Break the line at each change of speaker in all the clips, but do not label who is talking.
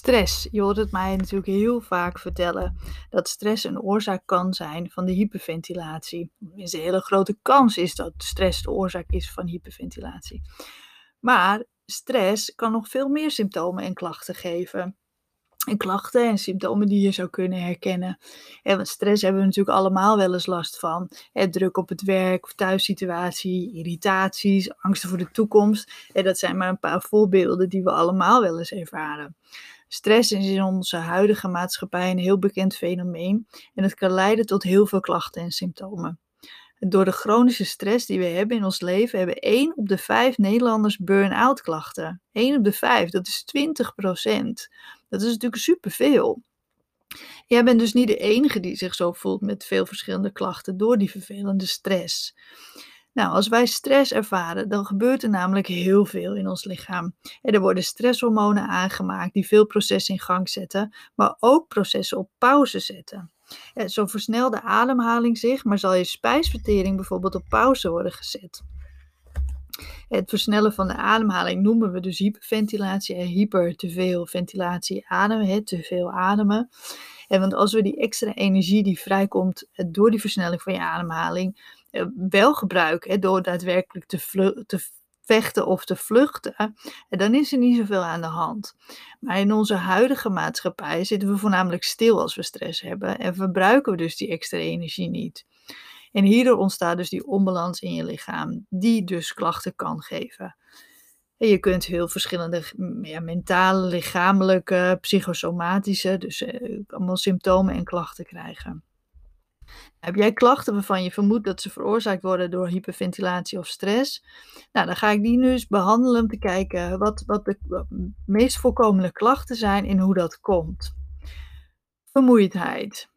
Stress. Je hoort het mij natuurlijk heel vaak vertellen dat stress een oorzaak kan zijn van de hyperventilatie. Een hele grote kans is dat stress de oorzaak is van hyperventilatie. Maar stress kan nog veel meer symptomen en klachten geven. En klachten en symptomen die je zou kunnen herkennen. En want stress hebben we natuurlijk allemaal wel eens last van. druk op het werk of thuissituatie, irritaties, angsten voor de toekomst. En dat zijn maar een paar voorbeelden die we allemaal wel eens ervaren. Stress is in onze huidige maatschappij een heel bekend fenomeen en het kan leiden tot heel veel klachten en symptomen. Door de chronische stress die we hebben in ons leven, hebben 1 op de 5 Nederlanders burn-out klachten. 1 op de 5, dat is 20% Dat is natuurlijk superveel. Jij bent dus niet de enige die zich zo voelt met veel verschillende klachten door die vervelende stress. Nou, als wij stress ervaren, dan gebeurt er namelijk heel veel in ons lichaam. er worden stresshormonen aangemaakt die veel processen in gang zetten, maar ook processen op pauze zetten. zo versnelt de ademhaling zich, maar zal je spijsvertering bijvoorbeeld op pauze worden gezet. Het versnellen van de ademhaling noemen we dus hyperventilatie en hyper te veel ventilatie ademen, te veel ademen. En want als we die extra energie die vrijkomt eh, door die versnelling van je ademhaling wel gebruiken, door daadwerkelijk te, te vechten of te vluchten, en eh, dan is er niet zoveel aan de hand. Maar in onze huidige maatschappij zitten we voornamelijk stil als we stress hebben en verbruiken we dus die extra energie niet. En hierdoor ontstaat dus die onbalans in je lichaam, die dus klachten kan geven. En je kunt heel verschillende ja, mentale, lichamelijke, psychosomatische, dus eh, allemaal symptomen en klachten krijgen. Heb jij klachten waarvan je vermoedt dat ze veroorzaakt worden door hyperventilatie of stress? Nou, dan ga ik die nu eens behandelen om te kijken wat, wat de meest voorkomende klachten zijn en hoe dat komt. Vermoeidheid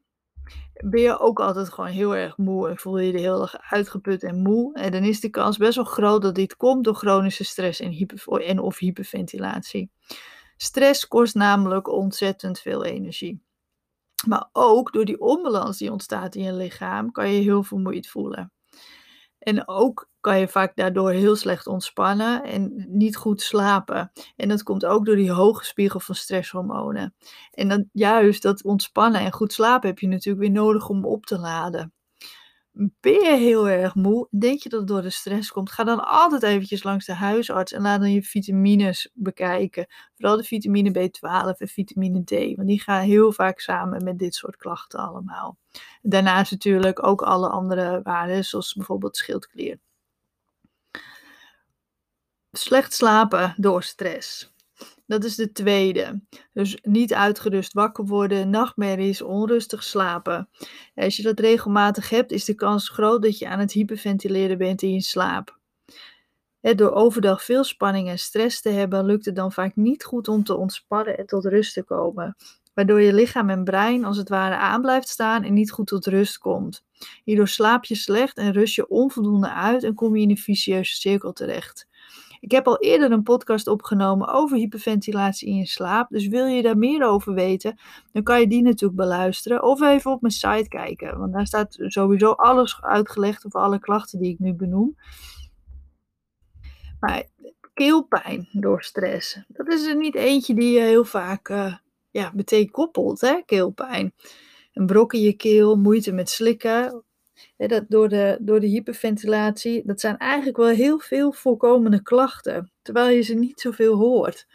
ben je ook altijd gewoon heel erg moe en voel je je heel erg uitgeput en moe. En dan is de kans best wel groot dat dit komt door chronische stress en, hyper, en of hyperventilatie. Stress kost namelijk ontzettend veel energie. Maar ook door die onbalans die ontstaat in je lichaam kan je heel vermoeid voelen. En ook kan je vaak daardoor heel slecht ontspannen en niet goed slapen. En dat komt ook door die hoge spiegel van stresshormonen. En dan juist dat ontspannen en goed slapen heb je natuurlijk weer nodig om op te laden. Ben je heel erg moe, denk je dat het door de stress komt, ga dan altijd eventjes langs de huisarts en laat dan je vitamines bekijken. Vooral de vitamine B12 en vitamine D, want die gaan heel vaak samen met dit soort klachten allemaal. Daarnaast natuurlijk ook alle andere waarden, zoals bijvoorbeeld schildklier. Slecht slapen door stress. Dat is de tweede. Dus niet uitgerust wakker worden, nachtmerries, onrustig slapen. Als je dat regelmatig hebt, is de kans groot dat je aan het hyperventileren bent in je slaap. Door overdag veel spanning en stress te hebben, lukt het dan vaak niet goed om te ontspannen en tot rust te komen. Waardoor je lichaam en brein als het ware aan blijft staan en niet goed tot rust komt. Hierdoor slaap je slecht en rust je onvoldoende uit en kom je in een vicieuze cirkel terecht. Ik heb al eerder een podcast opgenomen over hyperventilatie in je slaap. Dus wil je daar meer over weten, dan kan je die natuurlijk beluisteren. Of even op mijn site kijken. Want daar staat sowieso alles uitgelegd over alle klachten die ik nu benoem. Maar keelpijn door stress. Dat is er niet eentje die je heel vaak uh, ja, meteen koppelt, hè? keelpijn. Een brok in je keel, moeite met slikken, dat door, de, door de hyperventilatie, dat zijn eigenlijk wel heel veel voorkomende klachten, terwijl je ze niet zoveel hoort.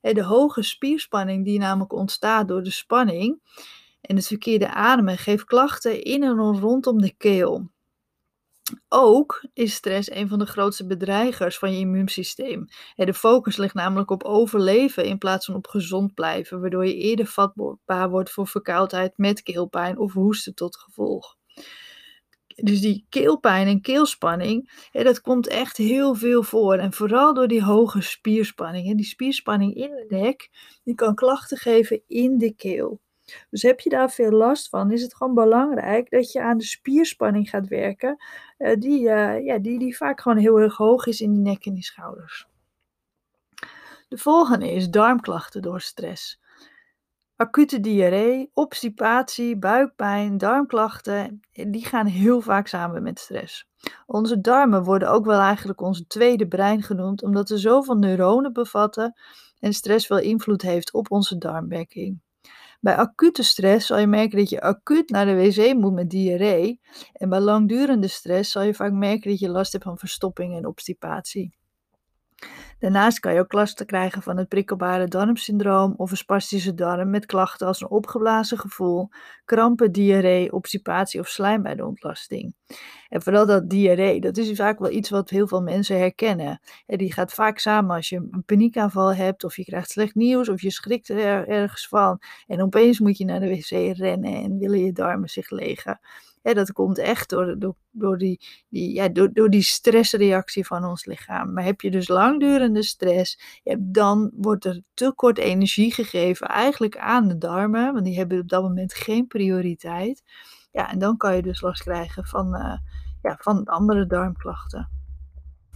de hoge spierspanning die namelijk ontstaat door de spanning en het verkeerde ademen geeft klachten in en rondom de keel. Ook is stress een van de grootste bedreigers van je immuunsysteem. De focus ligt namelijk op overleven in plaats van op gezond blijven, waardoor je eerder vatbaar wordt voor verkoudheid met keelpijn of hoesten tot gevolg dus die keelpijn en keelspanning, dat komt echt heel veel voor. En vooral door die hoge spierspanning. Die spierspanning in de nek, die kan klachten geven in de keel. Dus heb je daar veel last van, is het gewoon belangrijk dat je aan de spierspanning gaat werken, uh, die, uh, ja, die, die vaak gewoon heel erg hoog is in die nek en die schouders. De volgende is darmklachten door stress acute diarree, obstipatie, buikpijn, darmklachten, die gaan heel vaak samen met stress. Onze darmen worden ook wel eigenlijk onze tweede brein genoemd, omdat ze zoveel neuronen bevatten en stress veel invloed heeft op onze darmwerking. Bij acute stress zal je merken dat je acuut naar de wc moet met diarree. En bij langdurende stress zal je vaak merken dat je last hebt van verstopping en obstipatie. Daarnaast kan je ook krijgen van het prikkelbare darmsyndroom of een spastische darm met klachten als een opgeblazen gevoel, krampen, diarree, obstipatie of slijm bij de ontlasting. En vooral dat diarree, dat is vaak wel iets wat heel veel mensen herkennen. En die gaat vaak samen als je een paniekaanval hebt of je krijgt slecht nieuws of je schrikt er ergens van en opeens moet je naar de wc rennen en willen je darmen zich legen dat komt echt door, door, door, die, die, ja, door, door die stressreactie van ons lichaam. Maar heb je dus langdurende stress, dan wordt er te kort energie gegeven eigenlijk aan de darmen, want die hebben op dat moment geen prioriteit. Ja, en dan kan je dus last krijgen van, uh, ja, van andere darmklachten.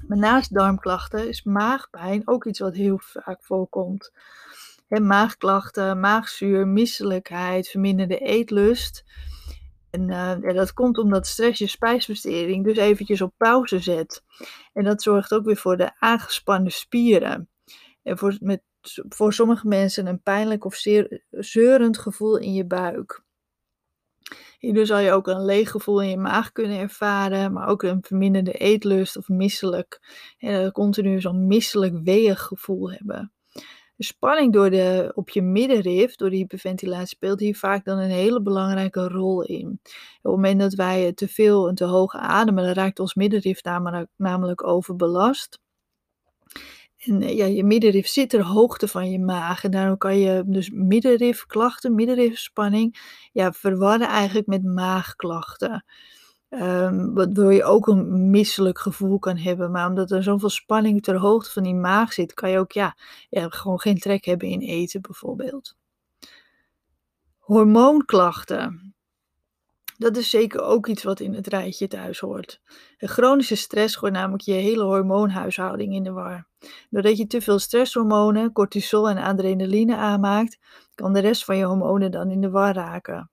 Maar naast darmklachten is maagpijn ook iets wat heel vaak voorkomt. Maagklachten, maagzuur, misselijkheid, verminderde eetlust. En ja, dat komt omdat stress je spijsvertering dus eventjes op pauze zet. En dat zorgt ook weer voor de aangespannen spieren. En voor, met, voor sommige mensen een pijnlijk of zeer, zeurend gevoel in je buik. Hierdoor zal je ook een leeg gevoel in je maag kunnen ervaren, maar ook een verminderde eetlust of misselijk. En continu zo'n misselijk weeg gevoel hebben. De spanning door de, op je middenrif, door de hyperventilatie, speelt hier vaak dan een hele belangrijke rol in. Op het moment dat wij te veel en te hoog ademen, dan raakt ons middenrif namelijk, namelijk overbelast. En eh, ja, je middenrif zit ter hoogte van je maag. En daarom kan je dus middenrifklachten, middenrifspanning, ja, verwarren eigenlijk met maagklachten. Um, waardoor je ook een misselijk gevoel kan hebben. Maar omdat er zoveel spanning ter hoogte van die maag zit, kan je ook ja, gewoon geen trek hebben in eten bijvoorbeeld. Hormoonklachten. Dat is zeker ook iets wat in het rijtje thuis hoort. Chronische stress gooit namelijk je hele hormoonhuishouding in de war. Doordat je te veel stresshormonen, cortisol en adrenaline aanmaakt, kan de rest van je hormonen dan in de war raken.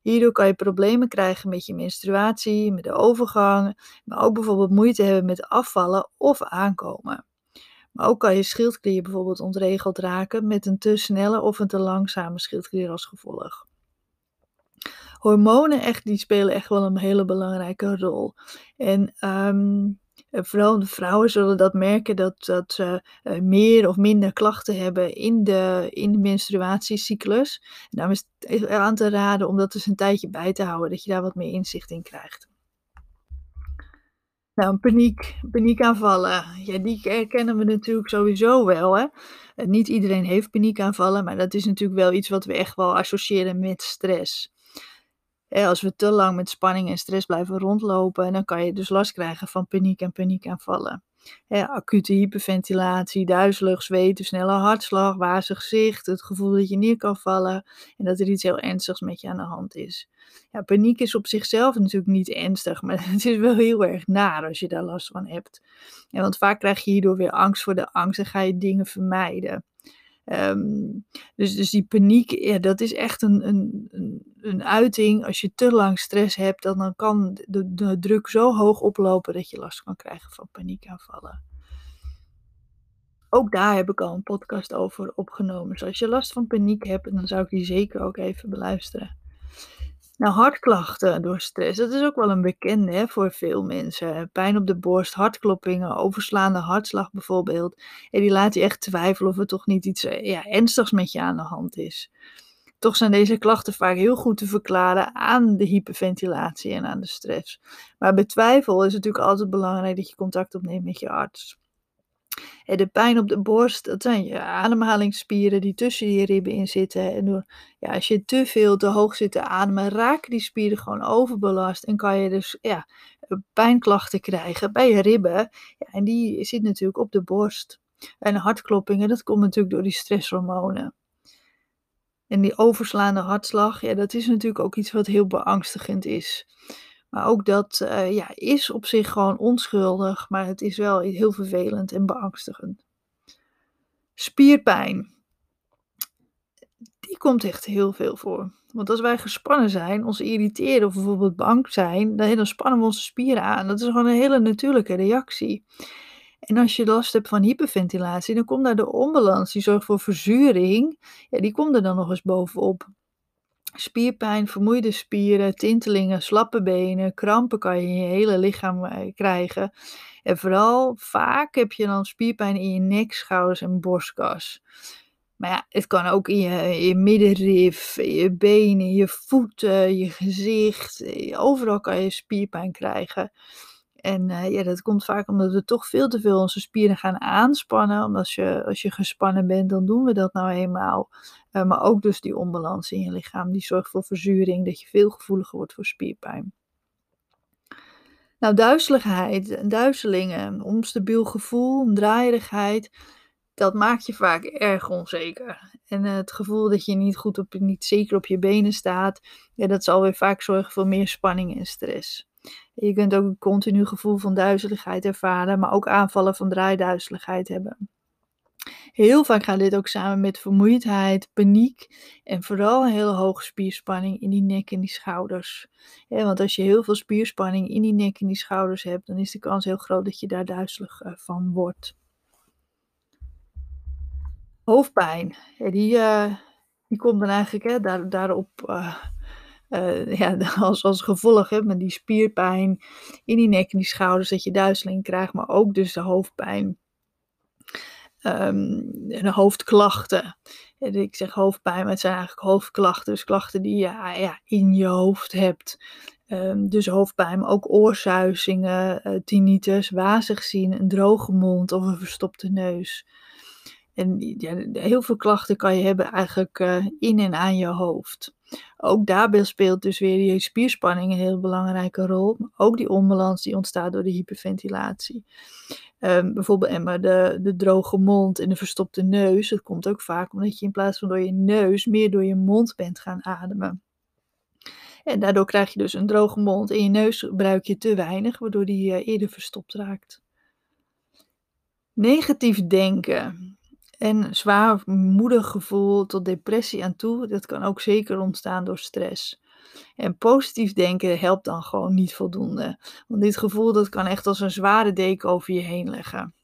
Hierdoor kan je problemen krijgen met je menstruatie, met de overgang, maar ook bijvoorbeeld moeite hebben met afvallen of aankomen. Maar ook kan je schildklier bijvoorbeeld ontregeld raken met een te snelle of een te langzame schildklier als gevolg. Hormonen echt, die spelen echt wel een hele belangrijke rol. En um, vooral de vrouwen zullen dat merken dat, dat ze uh, meer of minder klachten hebben in de, in de menstruatiecyclus. En daarom is het aan te raden om dat dus een tijdje bij te houden, dat je daar wat meer inzicht in krijgt. Nou, paniek, paniekaanvallen, ja, die herkennen we natuurlijk sowieso wel. Hè? Niet iedereen heeft paniekaanvallen, maar dat is natuurlijk wel iets wat we echt wel associëren met stress als we te lang met spanning en stress blijven rondlopen, dan kan je dus last krijgen van paniek en paniekaanvallen. Acute hyperventilatie, duizelig, zweten, snelle hartslag, wazig gezicht, het gevoel dat je neer kan vallen en dat er iets heel ernstigs met je aan de hand is. Ja, paniek is op zichzelf natuurlijk niet ernstig, maar het is wel heel erg naar als je daar last van hebt. En want vaak krijg je hierdoor weer angst voor de angst en ga je dingen vermijden. Um, dus, dus die paniek, ja, dat is echt een, een, een, uiting. Als je te lang stress hebt, dan, dan kan de, de druk zo hoog oplopen dat je last kan krijgen van paniekaanvallen. Ook daar heb ik al een podcast over opgenomen. Dus als je last van paniek hebt, dan zou ik die zeker ook even beluisteren. Nou, hartklachten door stress, dat is ook wel een bekende hè, voor veel mensen. Pijn op de borst, hartkloppingen, overslaande hartslag bijvoorbeeld. En die laat je echt twijfelen of er toch niet iets eh, ja, ernstigs met je aan de hand is. Toch zijn deze klachten vaak heel goed te verklaren aan de hyperventilatie en aan de stress. Maar bij twijfel is het natuurlijk altijd belangrijk dat je contact opneemt met je arts. De pijn op de borst, dat zijn je ademhalingsspieren die tussen je ribben in zitten. En door, ja, als je te veel te hoog zit te ademen, raken die spieren gewoon overbelast. En kan je dus ja, pijnklachten krijgen bij je ribben. Ja, en die zit natuurlijk op de borst. En hartkloppingen, dat komt natuurlijk door die stresshormonen. En die overslaande hartslag, ja, dat is natuurlijk ook iets wat heel beangstigend is. Maar ook dat uh, ja, is op zich gewoon onschuldig, maar het is wel heel vervelend en beangstigend. Spierpijn. Die komt echt heel veel voor. Want als wij gespannen zijn, ons irriteren of bijvoorbeeld bang zijn, dan, dan spannen we onze spieren aan. Dat is gewoon een hele natuurlijke reactie. En als je last hebt van hyperventilatie, dan komt daar de onbalans, die zorgt voor verzuring, ja, die komt er dan nog eens bovenop. Spierpijn, vermoeide spieren, tintelingen, slappe benen, krampen kan je in je hele lichaam eh, krijgen. En vooral vaak heb je dan spierpijn in je nek, schouders en borstkas. Maar ja, het kan ook in je, je middenrif, je benen, je voeten, je gezicht. Overal kan je spierpijn krijgen. En uh, ja, dat komt vaak omdat we toch veel te veel onze spieren gaan aanspannen. Omdat als je, als je gespannen bent, dan doen we dat nou eenmaal. Uh, maar ook dus die onbalans in je lichaam, die zorgt voor verzuring, dat je veel gevoeliger wordt voor spierpijn. Nou, duizeligheid, duizelingen, onstabiel gevoel, draaierigheid, dat maakt je vaak erg onzeker. En uh, het gevoel dat je niet goed op, niet zeker op je benen staat, ja, dat zal weer vaak zorgen voor meer spanning en stress. Je kunt ook een continu gevoel van duizeligheid ervaren, maar ook aanvallen van draaiduizeligheid hebben. Heel vaak gaat dit ook samen met vermoeidheid, paniek en vooral hele hoge spierspanning in die nek en die schouders. want als je heel veel spierspanning in die nek en die schouders hebt, dan is de kans heel groot dat je daar duizelig eh, van wordt. Hoofdpijn, die, uh, die komt dan eigenlijk hè, daar, daarop uh, uh, ja, als, als gevolg hè, met die spierpijn in die nek en die schouders, dat je duizeling krijgt, maar ook dus de hoofdpijn. En de hoofdklachten. Ik zeg hoofdpijn, maar het zijn eigenlijk hoofdklachten. Dus klachten die je ja, in je hoofd hebt. Um, dus hoofdpijn, maar ook oorzuizingen, uh, tinnitus, wazig zien, een droge mond of een verstopte neus. En ja, heel veel klachten kan je hebben eigenlijk uh, in en aan je hoofd. Ook daarbij speelt dus weer die spierspanning een heel belangrijke rol. Ook die onbalans die ontstaat door de hyperventilatie. Um, bijvoorbeeld maar de, de droge mond en de verstopte neus. Dat komt ook vaak omdat je in plaats van door je neus meer door je mond bent gaan ademen. En daardoor krijg je dus een droge mond. En je neus gebruik je te weinig, waardoor die uh, eerder verstopt raakt. Negatief denken. En zwaar moedig gevoel tot depressie aan toe, dat kan ook zeker ontstaan door stress. En positief denken helpt dan gewoon niet voldoende. Want dit gevoel dat kan echt als een zware deken over je heen leggen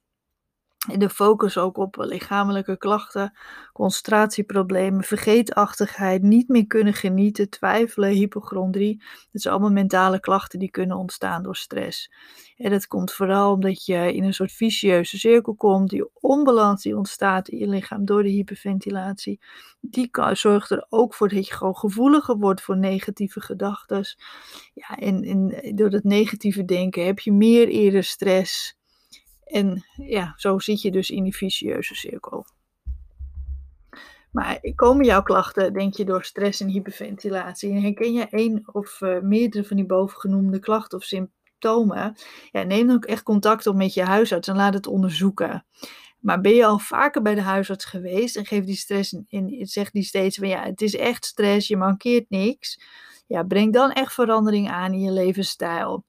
de focus ook op lichamelijke klachten, concentratieproblemen, vergeetachtigheid, niet meer kunnen genieten, twijfelen, hypochondrie. Dat zijn allemaal mentale klachten die kunnen ontstaan door stress. En dat komt vooral omdat je in een soort vicieuze cirkel komt. Die onbalans die ontstaat in je lichaam door de hyperventilatie, die zorgt er ook voor dat je gewoon gevoeliger wordt voor negatieve gedachten. Ja, en, en door dat negatieve denken heb je meer eerder stress en ja, zo zit je dus in die vicieuze cirkel. Maar komen jouw klachten, denk je, door stress en hyperventilatie? En herken je één of uh, meerdere van die bovengenoemde klachten of symptomen? Ja, neem dan ook echt contact op met je huisarts en laat het onderzoeken. Maar ben je al vaker bij de huisarts geweest en geeft die stress in, zegt die steeds van ja, het is echt stress, je mankeert niks. Ja, breng dan echt verandering aan in je levensstijl.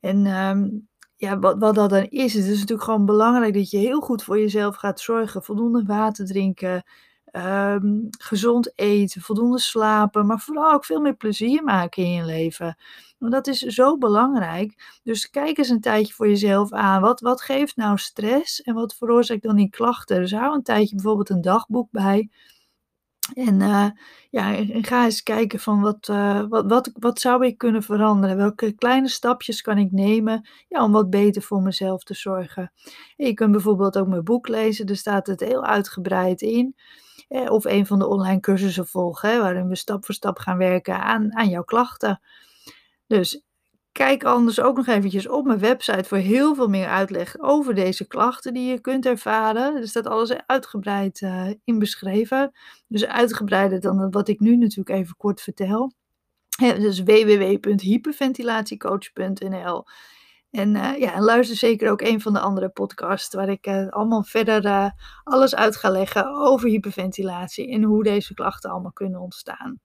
En um, ja, wat, wat dat dan is, het is natuurlijk gewoon belangrijk dat je heel goed voor jezelf gaat zorgen. Voldoende water drinken, ehm, gezond eten, voldoende slapen, maar vooral ook veel meer plezier maken in je leven. Want dat is zo belangrijk. Dus kijk eens een tijdje voor jezelf aan. Wat, wat geeft nou stress en wat veroorzaakt dan die klachten? Dus hou een tijdje bijvoorbeeld een dagboek bij. En uh, ja, ga eens kijken van wat, uh, wat, wat, wat zou ik kunnen veranderen? Welke kleine stapjes kan ik nemen ja, om wat beter voor mezelf te zorgen? En je kunt bijvoorbeeld ook mijn boek lezen, daar staat het heel uitgebreid in. Eh, of een van de online cursussen volgen, hè, waarin we stap voor stap gaan werken aan, aan jouw klachten. Dus Kijk anders ook nog eventjes op mijn website voor heel veel meer uitleg over deze klachten die je kunt ervaren. Er staat alles uitgebreid uh, in beschreven. Dus uitgebreider dan wat ik nu natuurlijk even kort vertel. Dus www.hyperventilatiecoach.nl en uh, ja, luister zeker ook een van de andere podcasts waar ik uh, allemaal verder alles uit ga leggen over hyperventilatie en hoe deze klachten allemaal kunnen ontstaan.